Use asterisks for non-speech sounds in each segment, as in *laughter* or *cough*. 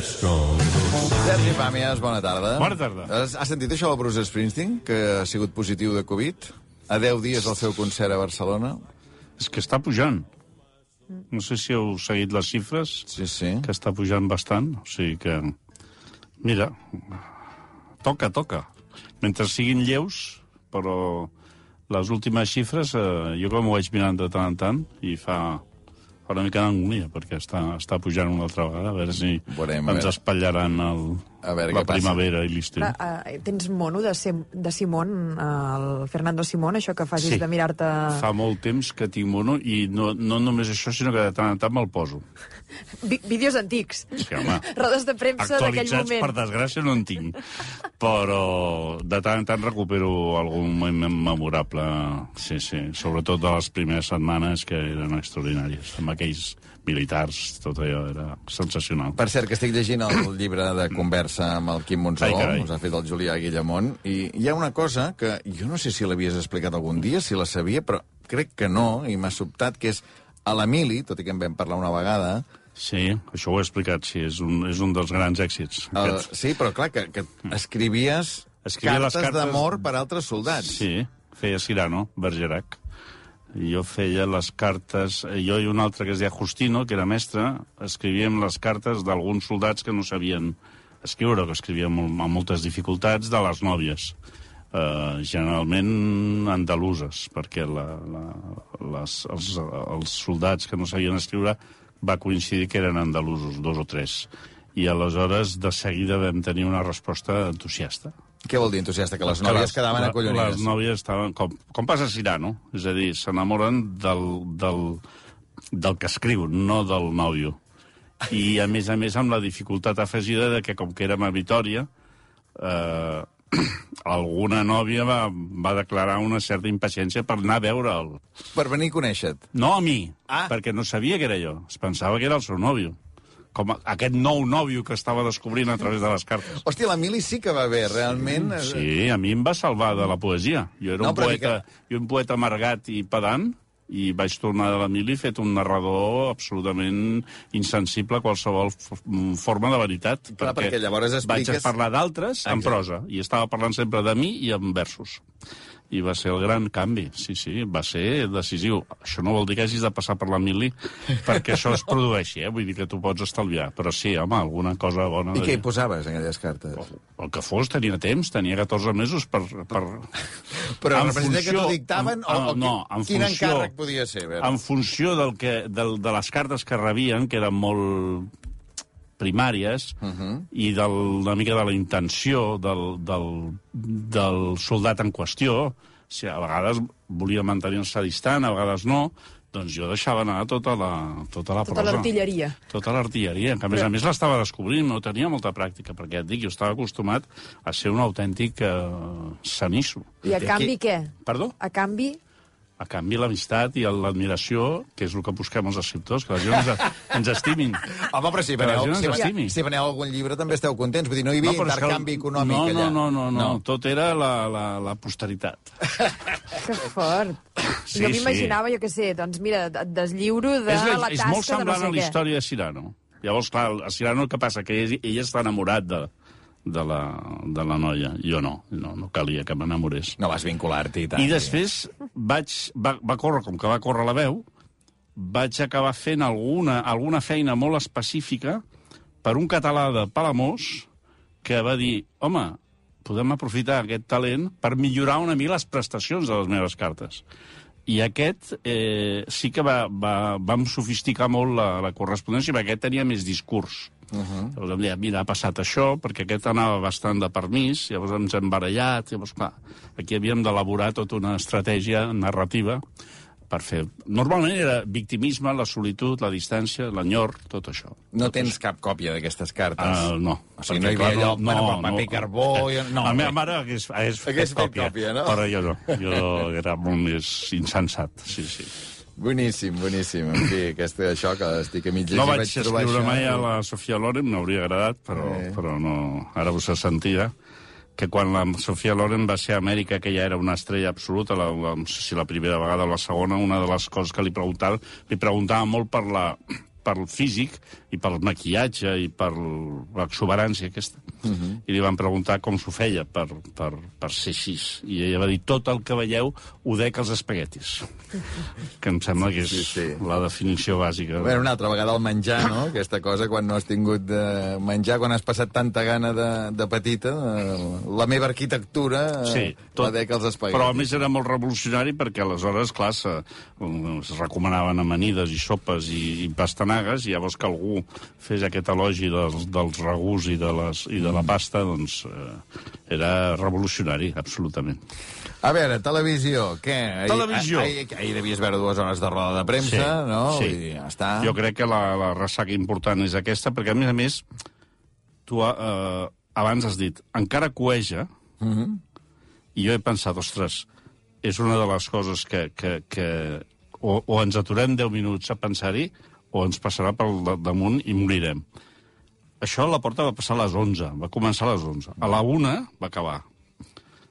Sergi Pàmies, bona tarda. Bona tarda. Has, has sentit això del Bruce Springsteen, que ha sigut positiu de Covid? A 10 dies del seu concert a Barcelona? És que està pujant. No sé si heu seguit les xifres, Sí, sí. que està pujant bastant. O sigui que, mira, toca, toca. Mentre siguin lleus, però les últimes xifres, eh, jo com ho vaig mirant de tant en tant, i fa, fa una mica d'angúnia, perquè està, està pujant una altra vegada, a veure si Veurem, a ens espatllaran el, A veure la què passa. primavera i l'estiu. Uh, tens mono de, Sem de Simón, uh, el Fernando Simón, això que facis Sí. de mirar-te... Fa molt temps que tinc mono i no, no només això, sinó que de tant en tant me'l poso. Vi vídeos antics. Sí, home. *laughs* Rodes de premsa d'aquell Actualitzats, moment. per desgràcia, no en tinc. Però de tant en tant recupero algun moment memorable. Sí, sí. Sobretot de les primeres setmanes, que eren extraordinàries. Amb aquells militars, tot allò era sensacional. Per cert, que estic llegint el *coughs* llibre de conversa amb el Quim Ai, Monzó, carai. us ha fet el Julià Guillamont, i hi ha una cosa que jo no sé si l'havies explicat algun dia, si la sabia, però crec que no, i m'ha sobtat, que és a l'Emili, tot i que en vam parlar una vegada, Sí, això ho he explicat, sí, és un, és un dels grans èxits. el, Aquests. sí, però clar, que, que escrivies, Escrivia cartes, cartes- d'amor per altres soldats. Sí, feia Cirano, Bergerac. Jo feia les cartes... Jo i un altre que es deia Justino, que era mestre, escrivíem les cartes d'alguns soldats que no sabien escriure, que escrivien amb moltes dificultats, de les nòvies. Uh, generalment andaluses, perquè la, la, les, els, els soldats que no sabien escriure va coincidir que eren andalusos, dos o tres. I aleshores, de seguida, vam tenir una resposta entusiasta. Què vol dir entusiasta? Que les nòvies quedaven la- acollonides. Les nòvies estaven... Com, com passa a Cirano. És a dir, s'enamoren del, del, del que escriu, no del nòvio. I, a més a més, amb la dificultat afegida de que, com que érem a Vitoria, eh, *clears throat* alguna nòvia va, va declarar una certa impaciència per anar a veure'l. Per venir a conèixer-te. No a mi, Ah. perquè no sabia que era jo. Es pensava que era el seu nòvio. Com aquest nou nòvio que estava descobrint a través de les cartes. Hòstia, l'Emili sí que va bé, realment. eh, Sí, a mi em va salvar de la poesia. Jo era No, un poeta, jo un poeta amargat i pedant, i vaig tornar de l'Emili fet un narrador absolutament insensible a qualsevol mm, forma de veritat. Clar, perquè llavors expliques- Vaig a parlar d'altres en prosa, i estava parlant sempre de mi i en versos. I va ser el gran canvi, sí, sí, va ser decisiu. Això no vol dir que hagis de passar per l'Emili perquè això es produeixi, eh? vull dir que tu pots estalviar. Però sí, home, alguna cosa bona... I de què hi posaves, en aquelles cartes? El que fos, tenia temps, tenia 14 mesos per... per *laughs* Però en representa que funció- t'ho dictaven o, en- o no, en quin funció- encàrrec podia ser? En funció del que, del, de les cartes que rebien, que eren molt primàries, uh -huh. i del, una mica de la intenció del, del, del soldat en qüestió, si a vegades volia mantenir-se distant, a vegades no, doncs jo deixava anar tota la, tota la Tota prosa. l'artilleria. Tota l'artilleria, que a més a més l'estava descobrint, no tenia molta pràctica, perquè et dic, jo estava acostumat a ser un autèntic eh, sanisso. I a I canvi aquí- què? Perdó? A canvi... A canvi, l'amistat i l'admiració, que és el que busquem els escriptors, que la gent ens, ens estimin. *laughs* Home, però si veneu, si, veneu, estimi. si veneu algun llibre també esteu contents. Vull dir, no hi havia és que intercanvi econòmic no, allà. No, no, no, no, tot era la, la, la posteritat. *laughs* Que fort. Sí, jo sí. m'imagava, jo què sé, doncs mira, et deslliuro de és, la, la és tasca molt de no semblant sé a la què. història de Cirano. Llavors, clar, a Cirano el que passa? Que ell, ell està enamorat de, de, la, de la noia. Jo no, no, no calia que m'enamorés. No vas vincular-t'hi i tant. I després vaig, va, va córrer, com que va córrer la veu, vaig acabar fent alguna, alguna feina molt específica per un català de Palamós que va dir, home, podem aprofitar aquest talent per millorar una mica les prestacions de les meves cartes. I aquest eh, sí que va, va, vam sofisticar molt la, la correspondència, perquè aquest tenia més discurs. Uh -huh. Llavors em deia, mira, ha passat això, perquè aquest anava bastant de permís, llavors ens hem barallat, llavors, clar, aquí havíem d'elaborar tota una estratègia narrativa per fer... Normalment era victimisme, la solitud, la distància, l'enyor, tot això. No tens cap còpia d'aquestes cartes? Uh, no. O sigui, no hi havia allò, bueno, per paper carbó... i- No, la meva mare hagués, hagués, Hagués fet fet còpia, còpia, no? Però jo no. Jo era molt més insensat, sí, sí. Boníssim, boníssim. En fi, aquesta, això que estic a llegir, No vaig trobar escriure això mai a la Sofia Loren, m'hauria agradat, però, Eh. però no, ara us sentia que quan la Sofia Loren va ser a Amèrica, que ja era una estrella absoluta, la, la, no sé si la primera vegada o la segona, una de les coses que li preguntava, li preguntava molt per la, pel físic i pel maquillatge i per l'exuberància aquesta. Uh Mhm. -huh. I li van preguntar com s'ho feia per, per, per ser així. I ella va dir, tot el que veieu ho dec als espaguetis. que em sembla que és Sí, sí. la definició bàsica. Bé, una altra vegada el menjar, no? Aquesta cosa, quan no has tingut de menjar, quan has passat tanta gana de, de petita, eh, la meva arquitectura eh, Sí, la dec als espaguetis. Però a més era molt revolucionari perquè aleshores, clar, se, es recomanaven amanides i sopes i, i pastanagues, i llavors que algú fes aquest elogi dels, dels regús i de, les, i de la pasta, doncs eh, era revolucionari, absolutament. A veure, televisió, què? Ahir, Televisió. Ahir, ahir devies veure dues hores de roda de premsa, no? sí. Vull dir, ja està. Jo crec que la, la ressaca important és aquesta, perquè, a més a més, tu eh, abans has dit, encara coeja, Mm -hmm. i jo he pensat, ostres, és una de les coses que, que, que o, o ens aturem 10 minuts a pensar-hi, o ens passarà pel da- damunt i morirem. Això a la porta va passar a les 11, va començar a les 11. A la 1 va acabar.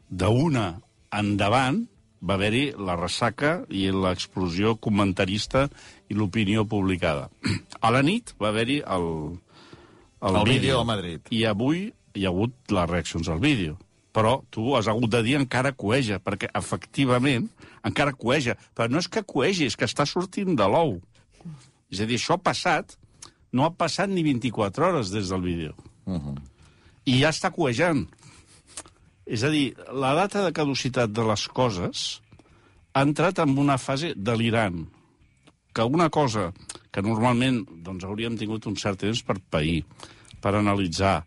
De una endavant va haver-hi la ressaca i l'explosió comentarista i l'opinió publicada. *clears throat* A la nit va haver-hi el, El vídeo del Madrid. I avui hi ha hagut les reaccions al vídeo. Però tu has hagut de dir encara coeja, perquè efectivament encara coeja. Però no és que coegi, és que està sortint de l'ou. És a dir, això ha passat, no ha passat ni 24 hores des del vídeo. Uh -huh. I ja està coejant. És a dir, la data de caducitat de les coses ha entrat en una fase delirant. Que una cosa que normalment doncs, hauríem tingut un cert temps per pair, per analitzar,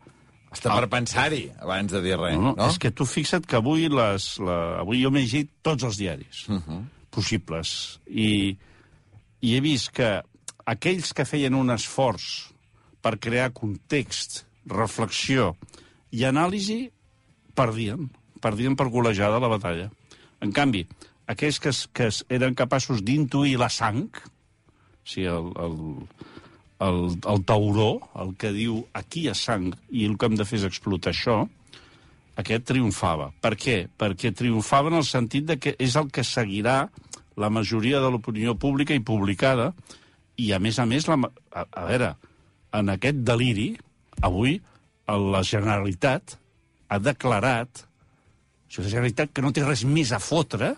Està per pensar-hi, abans de dir res, no, no? no, És que tu fixa't que avui, les, la, avui jo m'he llegit tots els diaris uh -huh. possibles i, i he vist que aquells que feien un esforç per crear context, reflexió i anàlisi perdien, perdien per golejada la batalla. En canvi, aquells que, que eren capaços d'intuir la sang, o sigui, el, el, el, el tauró, el que diu aquí hi ha sang i el que hem de fer és explotar això, aquest triomfava. Per què? Perquè triomfava en el sentit de que és el que seguirà la majoria de l'opinió pública i publicada, i a més a més, la, a, a veure, en aquest deliri, avui la Generalitat ha declarat, o la Generalitat que no té res més a fotre,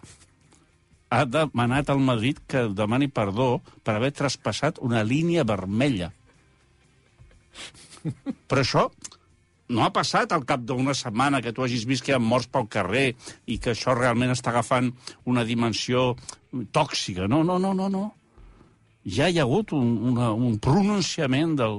ha demanat al Madrid que demani perdó per haver traspassat una línia vermella. Però això no ha passat al cap d'una setmana que tu hagis vist que hi ha morts pel carrer i que això realment està agafant una dimensió tòxica. No, no, no, no, no. Ja hi ha hagut un, una, un pronunciament del,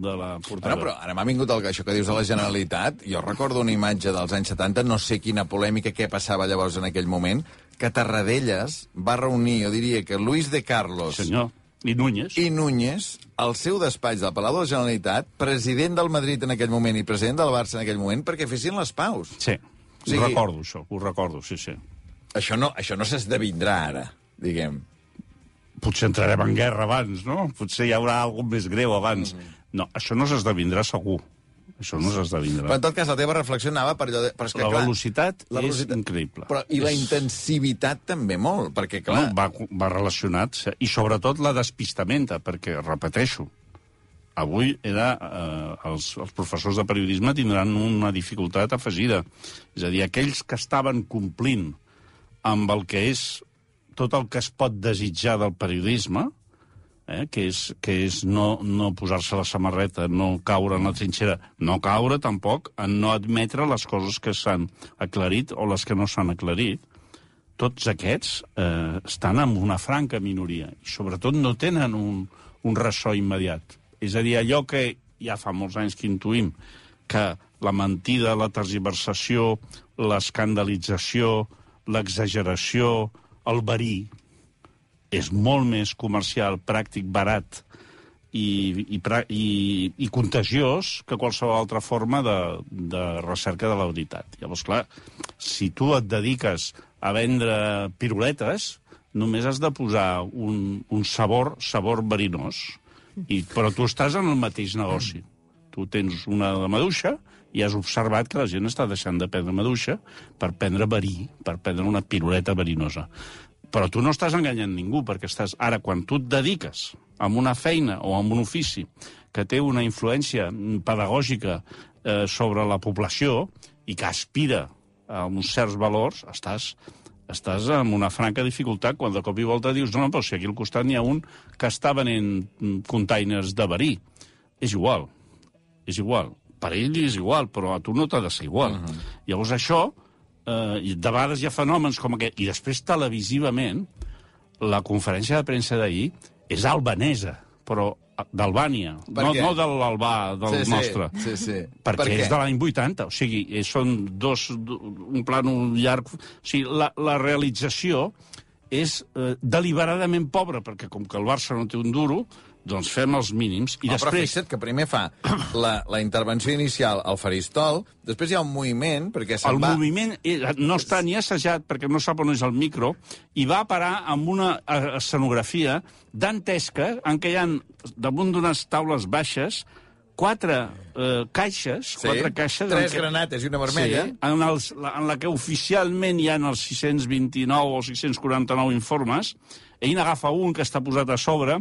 de la portada. Bueno, però ara m'ha vingut el, això que dius de la Generalitat. Jo recordo una imatge dels anys 70, no sé quina polèmica, què passava llavors en aquell moment, que Tarradellas va reunir, jo diria que Luis de Carlos Senyor. I Núñez. i Núñez al seu despatx del Palau de la Generalitat, president del Madrid en aquell moment i president del Barça en aquell moment, perquè fessin les paus. Sí, O sigui- ho recordo, això, ho recordo, sí, sí. Això no, això no s'esdevindrà ara, diguem. Potser entrarem en guerra abans, no? Potser hi haurà alguna més greu abans. Mm. No, això no s'esdevindrà segur. Això no Però s'esdevindrà. en tot cas, la teva reflexió anava per allò de... Però és que, La clar, velocitat és increïble. Però, I la És- intensivitat també molt, perquè, clar... No, va, va relacionat, i sobretot la despistamenta, perquè, repeteixo, avui era, eh, els, els professors de periodisme tindran una dificultat afegida. És a dir, aquells que estaven complint amb el que és tot el que es pot desitjar del periodisme, eh, que és, que és no, no posar-se la samarreta, no caure en la trinxera, no caure tampoc en no admetre les coses que s'han aclarit o les que no s'han aclarit, tots aquests eh, estan en una franca minoria i sobretot no tenen un, un ressò immediat. És a dir, allò que ja fa molts anys que intuïm, que la mentida, la tergiversació, l'escandalització, l'exageració, el verí, és molt més comercial, pràctic, barat i, i, i, i contagiós que qualsevol altra forma de, de recerca de la veritat. Llavors, clar, si tu et dediques a vendre piruletes, només has de posar un, un sabor, sabor verinós. I, però tu estàs en el mateix negoci. Tu tens una de maduixa i has observat que la gent està deixant de prendre maduixa per prendre verí, per prendre una piruleta verinosa. Però tu no estàs enganyant ningú, perquè estàs... Ara, quan tu et dediques amb una feina o amb un ofici que té una influència pedagògica eh, sobre la població i que aspira a uns certs valors, estàs estàs amb una franca dificultat quan de cop i volta dius no, no, però si aquí al costat n'hi ha un que està venent mm, containers de verí. És igual, és igual. Per ell és igual, però a tu no t'ha de ser igual. Uh -huh. Llavors això, eh, i de vegades hi ha fenòmens com aquest, i després televisivament, la conferència de premsa d'ahir és albanesa, però d'Albània, Per no, no de l'Albà, del Sí, sí, nostre. sí, sí. Perquè Per què? és de l'any 80, o sigui, eh, són dos, un plànol llarg... O sigui, la, la realització és eh, deliberadament pobra, perquè com que el Barça no té un duro, doncs fem els mínims. I I després... Però fixa't que primer fa la, la intervenció inicial al faristol, després hi ha un moviment, perquè se'n El va... moviment eh, no està ni assajat perquè no sap on és el micro i va parar amb una eh, escenografia dantesca en què hi ha damunt d'unes taules baixes quatre eh, caixes, Sí, quatre caixes... tres què- granates i una vermella. Sí, en, els, en la que oficialment hi ha els 629 o 649 informes. Ell n'agafa un que està posat a sobre,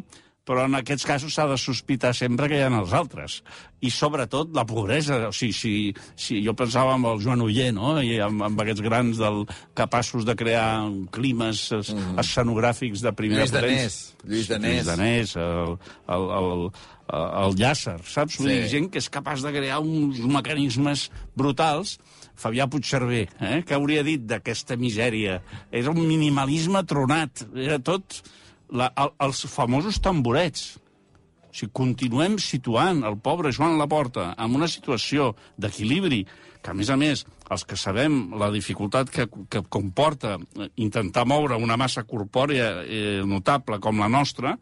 però en aquests casos s'ha de sospitar sempre que hi ha els altres. I sobretot la pobresa. O sigui, si, si jo pensava en el Joan Uller, no? I amb, amb aquests grans del, capaços de crear climes es, escenogràfics de primera Lluís Danés, Lluís Danés. Lluís Danés, el, el, el, el Llàcer, saps? Sí. dir, gent que és capaç de crear uns mecanismes brutals. Fabià Puigcerver, eh? que hauria dit d'aquesta misèria? Era un minimalisme tronat, era tot... La, el, els famosos tamborets. O sigui, continuem situant el pobre Joan Laporta en una situació d'equilibri que, a més a més, els que sabem la dificultat que, que comporta intentar moure una massa corpòrea eh, notable com la nostra,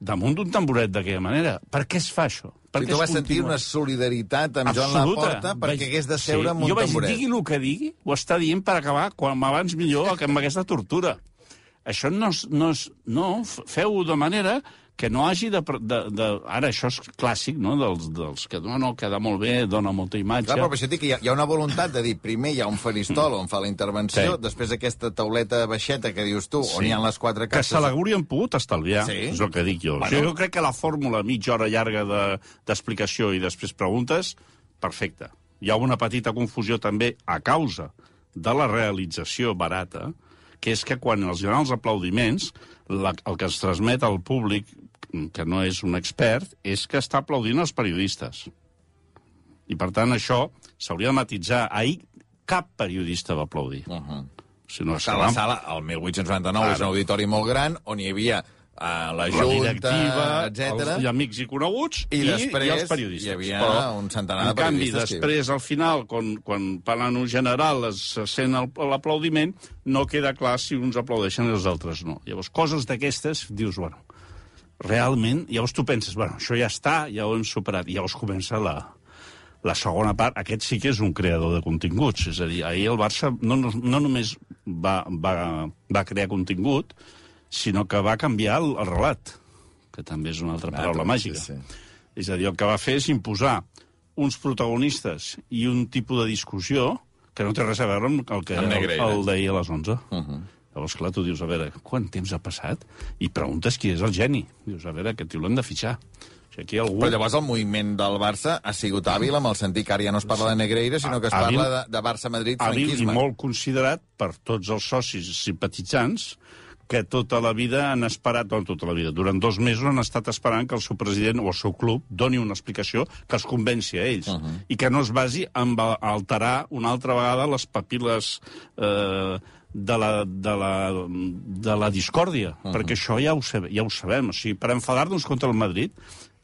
damunt d'un tamboret d'aquella manera. Per què es fa això? Per Si tu vas sentir una solidaritat amb Joan Absoluta. Laporta perquè Vaig- hagués de seure sí. amb un jo vaig tamboret. dir, digui el que digui, ho està dient per acabar quan abans millor que amb aquesta tortura. Això no és... No, és, no f- feu-ho de manera que no hagi de, de, de... Ara, això és clàssic, no?, dels, dels que no, no, queda molt bé, dona molta imatge... Clar, però per això dic que hi ha, hi ha una voluntat de dir, primer hi ha un faristol on fa la intervenció, Sí. després aquesta tauleta baixeta que dius tu, on hi ha les quatre que caixes... se l'haurien pogut estalviar, Sí. és el que dic jo. Bueno. Jo crec que la fórmula mitja hora llarga de- d'explicació i després preguntes, perfecte. Hi ha una petita confusió també a causa de la realització barata, que és que quan els donen els aplaudiments, la, el que es transmet al públic, que no és un expert, és que està aplaudint els periodistes. I, per tant, això s'hauria de matitzar. Ahir cap periodista va aplaudir. Uh -huh. Si no, Que la sala, el 1899, és un auditori molt gran, on hi havia uh, la la Junta, etc. els amics i coneguts, I i, després i els periodistes. hi havia un centenar de en canvi, periodistes que- després, al final, quan, quan parlant un general es se sent l'aplaudiment, no queda clar si uns aplaudeixen i els altres no. Llavors, coses d'aquestes, dius, bueno, realment, llavors tu penses, bueno, això ja està, ja ho hem superat, i llavors comença la, la segona part, aquest sí que és un creador de continguts. És a dir, ahir el Barça no, no, no només va, va, va crear contingut, sinó que va canviar el, el relat, que també és una altra Ah, paraula màgica. sí, sí. És a dir, el que va fer és imposar uns protagonistes i un tipus de discussió que no té res a veure amb el que el, el d'ahir a les 11. Uh. -huh. Llavors, clar, tu dius, a veure, quant temps ha passat? I preguntes qui és el geni. Dius, a veure, aquest tio l'hem de fitxar. O sigui, aquí algú... Però llavors el moviment del Barça ha sigut hàbil amb el sentit que ara ja no es parla de Negreira, sinó que es Hàbil- parla de, de Barça-Madrid hàbil i molt considerat per tots els socis simpatitzants que tota la vida han esperat, no, tota la vida, durant dos mesos han estat esperant que el seu president o el seu club doni una explicació que els convenci a ells uh -huh. i que no es basi en alterar una altra vegada les papiles eh, de la, de la, de la discòrdia, uh -huh. perquè això ja ho, sabe, ja ho sabem. O sigui, per enfadar-nos contra el Madrid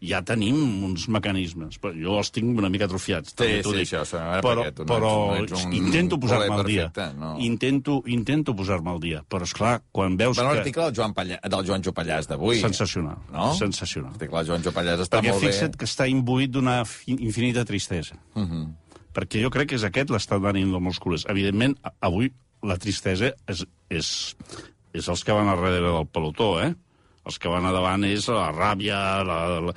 ja tenim uns mecanismes. Però jo els tinc una mica atrofiats. t'ho sí, dic. això, això, però, perquè tu no però ets- no ets un intento posar-me al dia. no. Intento, intento posar-me al dia. Però, és clar quan veus Bueno, que... l'article del Joan, Pallà, del Joan Jopallàs d'avui. Sensacional. No? Sensacional. L'article del Joan Jopallàs està Perquè molt bé. fixa't que està imbuït d'una fi- infinita tristesa. Uh -huh. Perquè jo crec que és aquest l'estat d'ànim dels molts culers. Evidentment, avui la tristesa és, és, és els que van a darrere del pelotó, eh? Els que van a davant és la ràbia, la, la,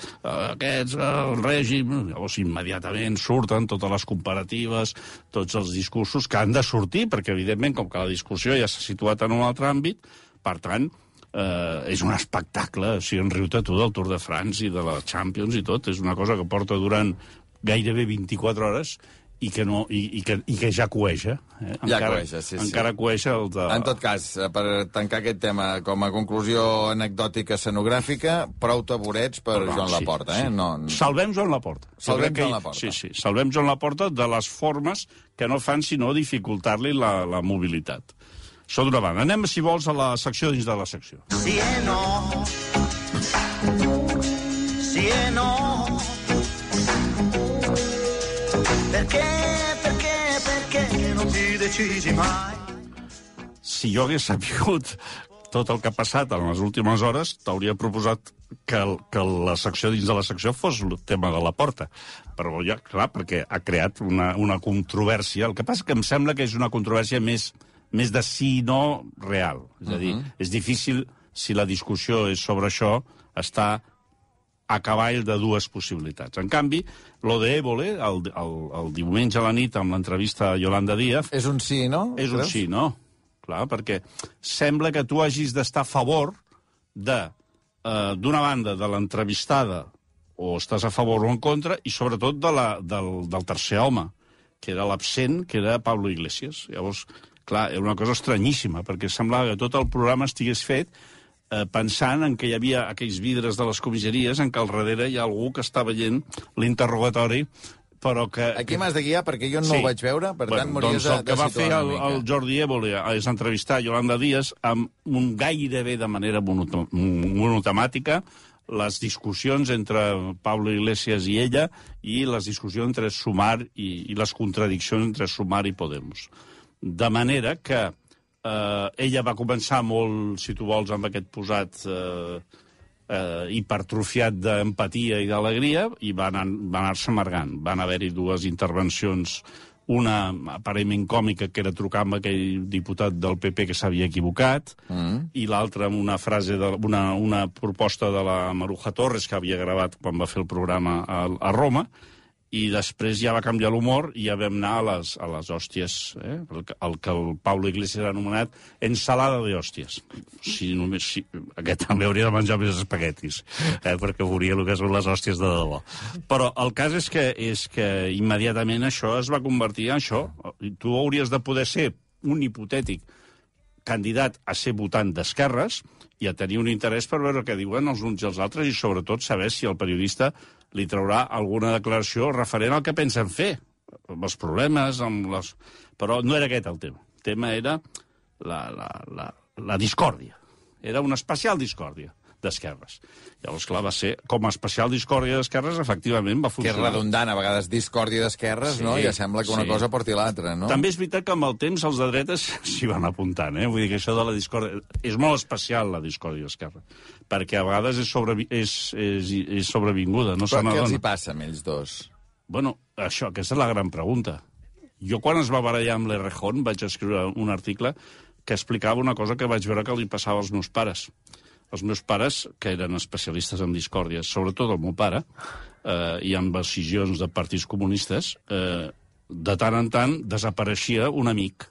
aquests, el règim... Llavors, immediatament surten totes les comparatives, tots els discursos que han de sortir, perquè, evidentment, com que la discussió ja s'ha situat en un altre àmbit, per tant, eh, és un espectacle, o sigui, en riu-te tu del Tour de France i de la Champions i tot, és una cosa que porta durant gairebé 24 hores i que, no, i, i que, i que ja coeja. Eh? Ja encara, coeja, sí, sí. Encara coeja el de... En tot cas, eh, per tancar aquest tema, com a conclusió anecdòtica escenogràfica, prou taburets per No, Joan sí, Laporta, eh? sí. No, Salvem Joan Laporta. Salvem crec que Joan Laporta. Sí, sí, salvem Joan Laporta de les formes que no fan sinó dificultar-li la, la mobilitat. Això d'una banda. Anem, si vols, a la secció dins de la secció. Sì e no. Sì e no. Si jo hagués sabut tot el que ha passat en les últimes hores, t'hauria proposat que, el, que la secció dins de la secció fos el tema de la porta. Però ja, clar, perquè ha creat una, una controvèrsia. El que passa que em sembla que és una controvèrsia més, més de sí i no real. És a dir, és difícil, si la discussió és sobre això, estar a cavall de dues possibilitats. En canvi, lo de Évole, el, el, el diumenge a la nit, amb l'entrevista a Yolanda Díaz, És un sí, no? és un sí, no? Clar, perquè sembla que tu hagis d'estar a favor de, eh, d'una banda, de l'entrevistada, o estàs a favor o en contra, i sobretot de la, del, del tercer home, que era l'absent, que era Pablo Iglesias. Llavors, clar, era una cosa estranyíssima, perquè semblava que tot el programa estigués fet eh, pensant en que hi havia aquells vidres de les comissaries en què al darrere hi ha algú que està veient l'interrogatori però que... Aquí m'has de guiar perquè jo no Sí. ho vaig veure, per tant Bueno, m'hauries doncs de, el que de va fer el, el Jordi Évole és entrevistar Yolanda Díaz amb un gairebé de manera monotemàtica les discussions entre Pablo Iglesias i ella i les discussions entre Sumar i, i les contradiccions entre Sumar i Podemos. De manera que eh, ella va començar molt, si tu vols, amb aquest posat eh, eh, hipertrofiat d'empatia i d'alegria i va anar- va anar-se amargant. Van haver-hi dues intervencions, una aparentment còmica, que era trucar amb aquell diputat del PP que s'havia equivocat, mm. i l'altra amb una frase, de, una, una proposta de la Maruja Torres, que havia gravat quan va fer el programa a, a Roma, i després ja va canviar l'humor i ja vam anar a les, a les hòsties, eh? el, el que el Paulo Iglesias ha anomenat ensalada de hòsties. Si només, si, aquest també hauria de menjar més espaguetis, eh? perquè veuria el que són les hòsties de debò. Però el cas és que, és que immediatament això es va convertir en això. Tu hauries de poder ser un hipotètic candidat a ser votant d'esquerres i a tenir un interès per veure què diuen els uns i els altres i sobretot saber si el periodista li traurà alguna declaració referent al que pensen fer, amb els problemes, amb les... Però no era aquest el tema. El tema era la, la, la, la discòrdia. Era una especial discòrdia d'esquerres. Llavors, clar, va ser, com a especial discòrdia d'esquerres, efectivament va Que és funcionar. redundant, a vegades discòrdia d'esquerres, Sí, no? I ja sembla que una sí. cosa porti l'altra, no? També és veritat que amb el temps els de dretes *laughs* s'hi van apuntant, eh? Vull dir que això de la discòrdia... És molt especial, la discòrdia d'esquerra, perquè a vegades és, sobrevi... és, és, és sobrevinguda, no se Però què els hi passa amb ells dos? Bueno, això, aquesta és la gran pregunta. Jo quan es va barallar amb l'Errejón vaig escriure un article que explicava una cosa que vaig veure que li passava als meus pares. Els meus pares, que eren especialistes en discòrdies, sobretot el meu pare, eh, i en decisions de partits comunistes, eh, de tant en tant desapareixia un amic.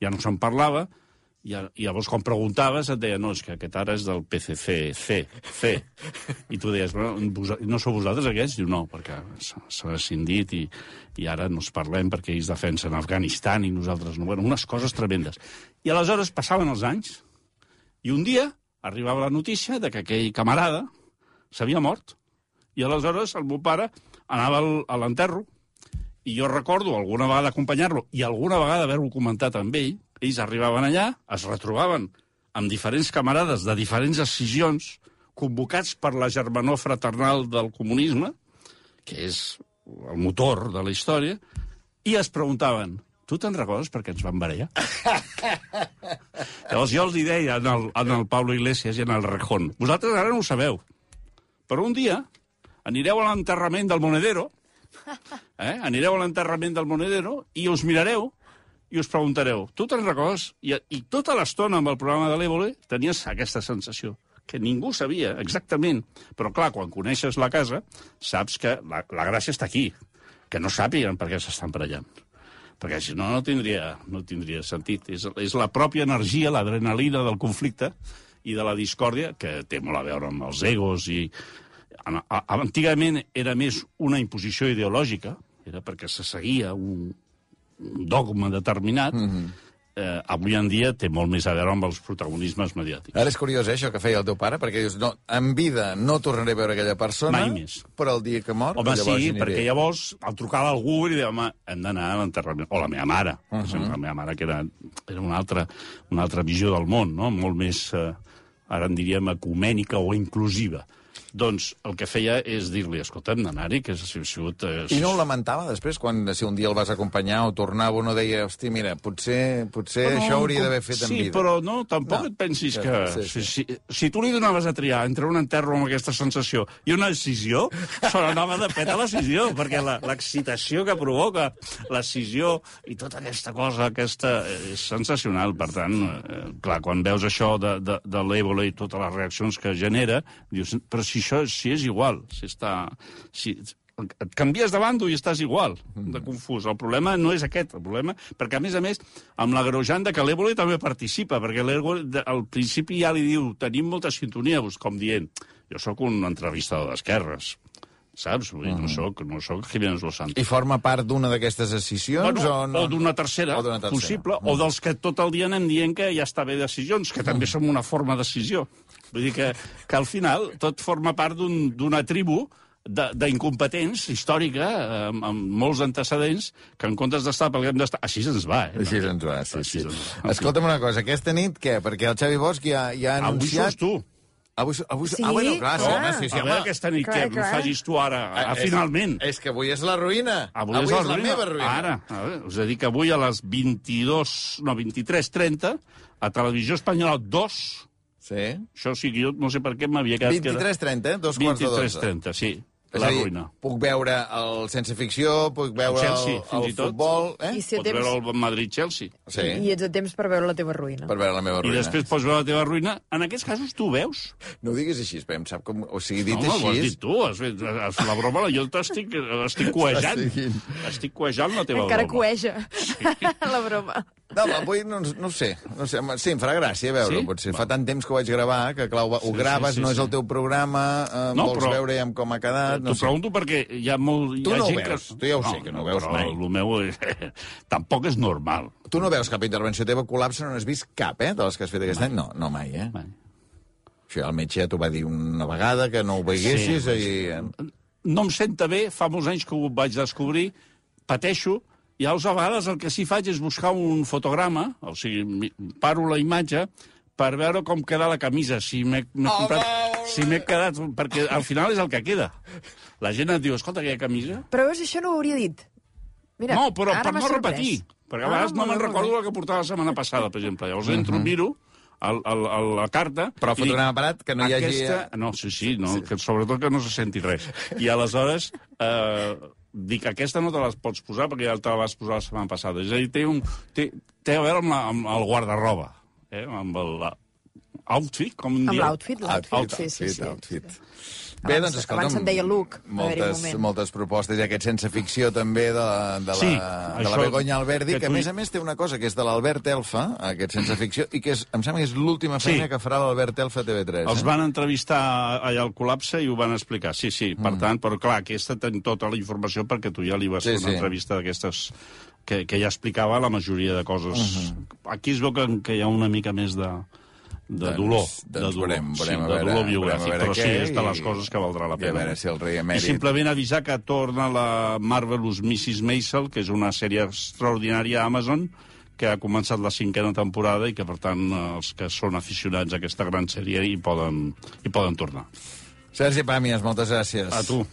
Ja no se'n parlava, i, llavors quan preguntaves et deia no, és que aquest ara és del PCC, C, C. I tu deies, bueno, no sou vosaltres aquests? Diu, no, perquè s'ha rescindit i, i ara no es parlem perquè ells defensen Afganistan i nosaltres no. Bueno, unes coses tremendes. I aleshores passaven els anys i un dia arribava la notícia de que aquell camarada s'havia mort. I aleshores el meu pare anava al- a l'enterro i jo recordo alguna vegada acompanyar-lo i alguna vegada haver-ho comentat amb ell. Ells arribaven allà, es retrobaven amb diferents camarades de diferents decisions convocats per la germanor fraternal del comunisme, que és el motor de la història, i es preguntaven tu te'n recordes perquè ens van barallar? Llavors jo els hi deia en el, en el Pablo Iglesias i en el Rejón, vosaltres ara no ho sabeu, però un dia anireu a l'enterrament del Monedero, eh? anireu a l'enterrament del Monedero i us mirareu i us preguntareu, tu te'n recordes? I, I tota l'estona amb el programa de l'Évole tenies aquesta sensació que ningú sabia exactament. Però, clar, quan coneixes la casa, saps que la, la gràcia està aquí, que no sàpiguen per què s'estan barallant. Perquè si no, no tindria, no tindria sentit. És, és la pròpia energia, l'adrenalina del conflicte, i de la discòrdia, que té molt a veure amb els egos i... Antigament era més una imposició ideològica, era perquè se seguia un, un dogma determinat, mm -hmm. Eh, avui en dia té molt més a veure amb els protagonismes mediàtics. Ara és curiós, eh, això que feia el teu pare, perquè dius, no, en vida no tornaré a veure aquella persona, Mai més. però el dia que mor... Home, llavors sí, perquè llavors el trucava algú i li deia, home, hem d'anar a l'enterrament. O la meva mare, uh -huh. la meva mare, que era, era una, altra, una altra visió del món, no? molt més, eh, ara en diríem, ecumènica o inclusiva. Doncs el que feia és dir-li, escolta, hem d'anar-hi, que ha sigut... Eh, I no ho lamentava després, quan si un dia el vas acompanyar o tornava, uno deia, hosti, mira, potser, potser Però això no, hauria d'haver fet en sí, vida. però no, tampoc No. et pensis Sí, que... sí, Si, sí. si, si tu li donaves a triar entre un enterro amb aquesta sensació i una decisió, se n'anava de pet a la decisió, *laughs* perquè la- l'excitació que provoca la decisió i tota aquesta cosa, aquesta, eh, és sensacional. Per tant, eh, clar, quan veus això de, de, de l'èbola i totes les reaccions que genera, dius, però si això si és igual, si està... Si, et canvies de bando i estàs igual de confús. El problema no és aquest, el problema... Perquè, a més a més, amb l'agreujant de que l'Évole també participa, perquè l'Évole de- al principi ja li diu tenim molta sintonia, com dient jo sóc un entrevistador d'esquerres, saps? Vull dir, no soc, no soc Jiménez Los Santos. I forma part d'una d'aquestes decisions Bueno, o no? o d'una tercera, O tercera. Mm. possible, o dels que tot el dia anem dient que ja està bé decisions, que també som una forma de decisió. Vull dir que, que al final tot forma part d'un- d'una tribu de- d'incompetents històrica, amb, amb molts antecedents, que en comptes d'estar pel que hem d'estar... Així ens va, eh? Així ens va, sí, Així sí. ens va. Escolta'm una cosa, aquesta nit què? Perquè el Xavi Bosch ja, ja ha Avui anunciat... sos tu. Avui, avui, Sí? ah, bueno, clar, sí, home, sí, sí, a veure home. aquesta nit Clar, què clar. facis tu ara, a, és, finalment. És que avui és la ruïna. Avui, és, la, la ruïna. meva ruïna. Ara, a veure, us he dit que avui a les 22, no, 23.30, a Televisió Espanyola 2, Sí. això sí que jo no sé per què m'havia quedat... 23.30, eh? Dos quarts de 12. 23.30, sí. És la a dir, ruïna. puc veure el Sense Ficció, puc veure El el, Chelsea, el, fins i tot. futbol... Eh? I si Pots temps, veure el Madrid-Chelsea. Sí, i ets a temps per veure la teva ruïna. per veure la meva I ruïna. després pots veure la teva ruïna. En aquests casos tu ho veus. No ho diguis així, Pep, sap com... O sigui, dit no, home, ho has així... dit tu. Has fet, has fet la broma, jo t'estic estic coejant. Estic coejant la teva Encara broma. coeja *laughs* la broma. No, home, avui no, no ho sé. No ho sé. home, Sí, em farà gràcia veure-ho, Sí? potser. Va. Fa tant temps que ho vaig gravar, que clar, ho, ho Sí, graves, sí, sí, no és el teu programa, eh, No, vols però- veure ja com ha quedat... T'ho No sé. pregunto perquè hi ha molt... Tu hi ha no ho gent veus, que... tu ja ho sé, que no ho veus però mai. El meu és... *laughs* tampoc és normal. Tu no veus cap intervenció teva col·lapse, no n'has vist cap, eh, de les que has fet aquest any? No, no mai, eh? Mai. Això el metge ja t'ho va dir una vegada, que no ho veiessis, Sí, i... No em senta bé, fa molts anys que ho vaig descobrir, pateixo, i llavors a vegades el que sí faig és buscar un fotograma, o sigui, paro la imatge, per veure com queda la camisa, si m'he comprat, si m'he quedat... Perquè al final és el que queda. La gent et diu, escolta, aquella camisa... Però veus, això no ho hauria dit. Mira, no, però ara per no sorprès. repetir. Perquè a Ah, vegades no molt me'n recordo la que portava la setmana passada, per exemple. Llavors entro, miro el, el, el, la carta... Però dic, fotograma parat, que no hi hagi- Aquesta... No, sí, sí, no, que sobretot que no se senti res. I aleshores eh, dic, aquesta no te les pots posar perquè ja te la vas posar la setmana passada. És a dir, té, un, té, té a veure amb, la, amb el guardarroba, eh? amb el la, outfit, com en Amb diem. l'outfit, l'outfit, sí, sí, sí. outfit. Bé, Abans- doncs, escolta'm... abans se'n deia un moltes, moment. moltes propostes, i aquest sense ficció també de la, de la, Sí, de la Begoña Alberdi, que que, a més a més té una cosa, que és de l'Albert Elfa, aquest sense ficció, i que és, em sembla que és l'última Sí. feina que farà l'Albert Elfa a TV3. Els eh? van entrevistar allà al col·lapse i ho van explicar. Sí, sí, per tant, però clar, aquesta ten tota la informació perquè tu ja li vas Sí, fer una sí. entrevista d'aquestes que, que ja explicava la majoria de coses. Aquí es veu que, que hi ha una mica més de, de Doncs- dolor. doncs de dolor, veurem- sí, veurem de veure- dolor veurem a biogràfic, veure però sí, és de i- les coses que valdrà la i a pena. veure si el rei I emèrit... simplement avisar que torna la Marvelous Mrs. Maisel, que és una sèrie extraordinària a Amazon, que ha començat la cinquena temporada i que, per tant, els que són aficionats a aquesta gran sèrie hi poden, hi poden tornar. Sergi Pàmies, moltes gràcies. A tu.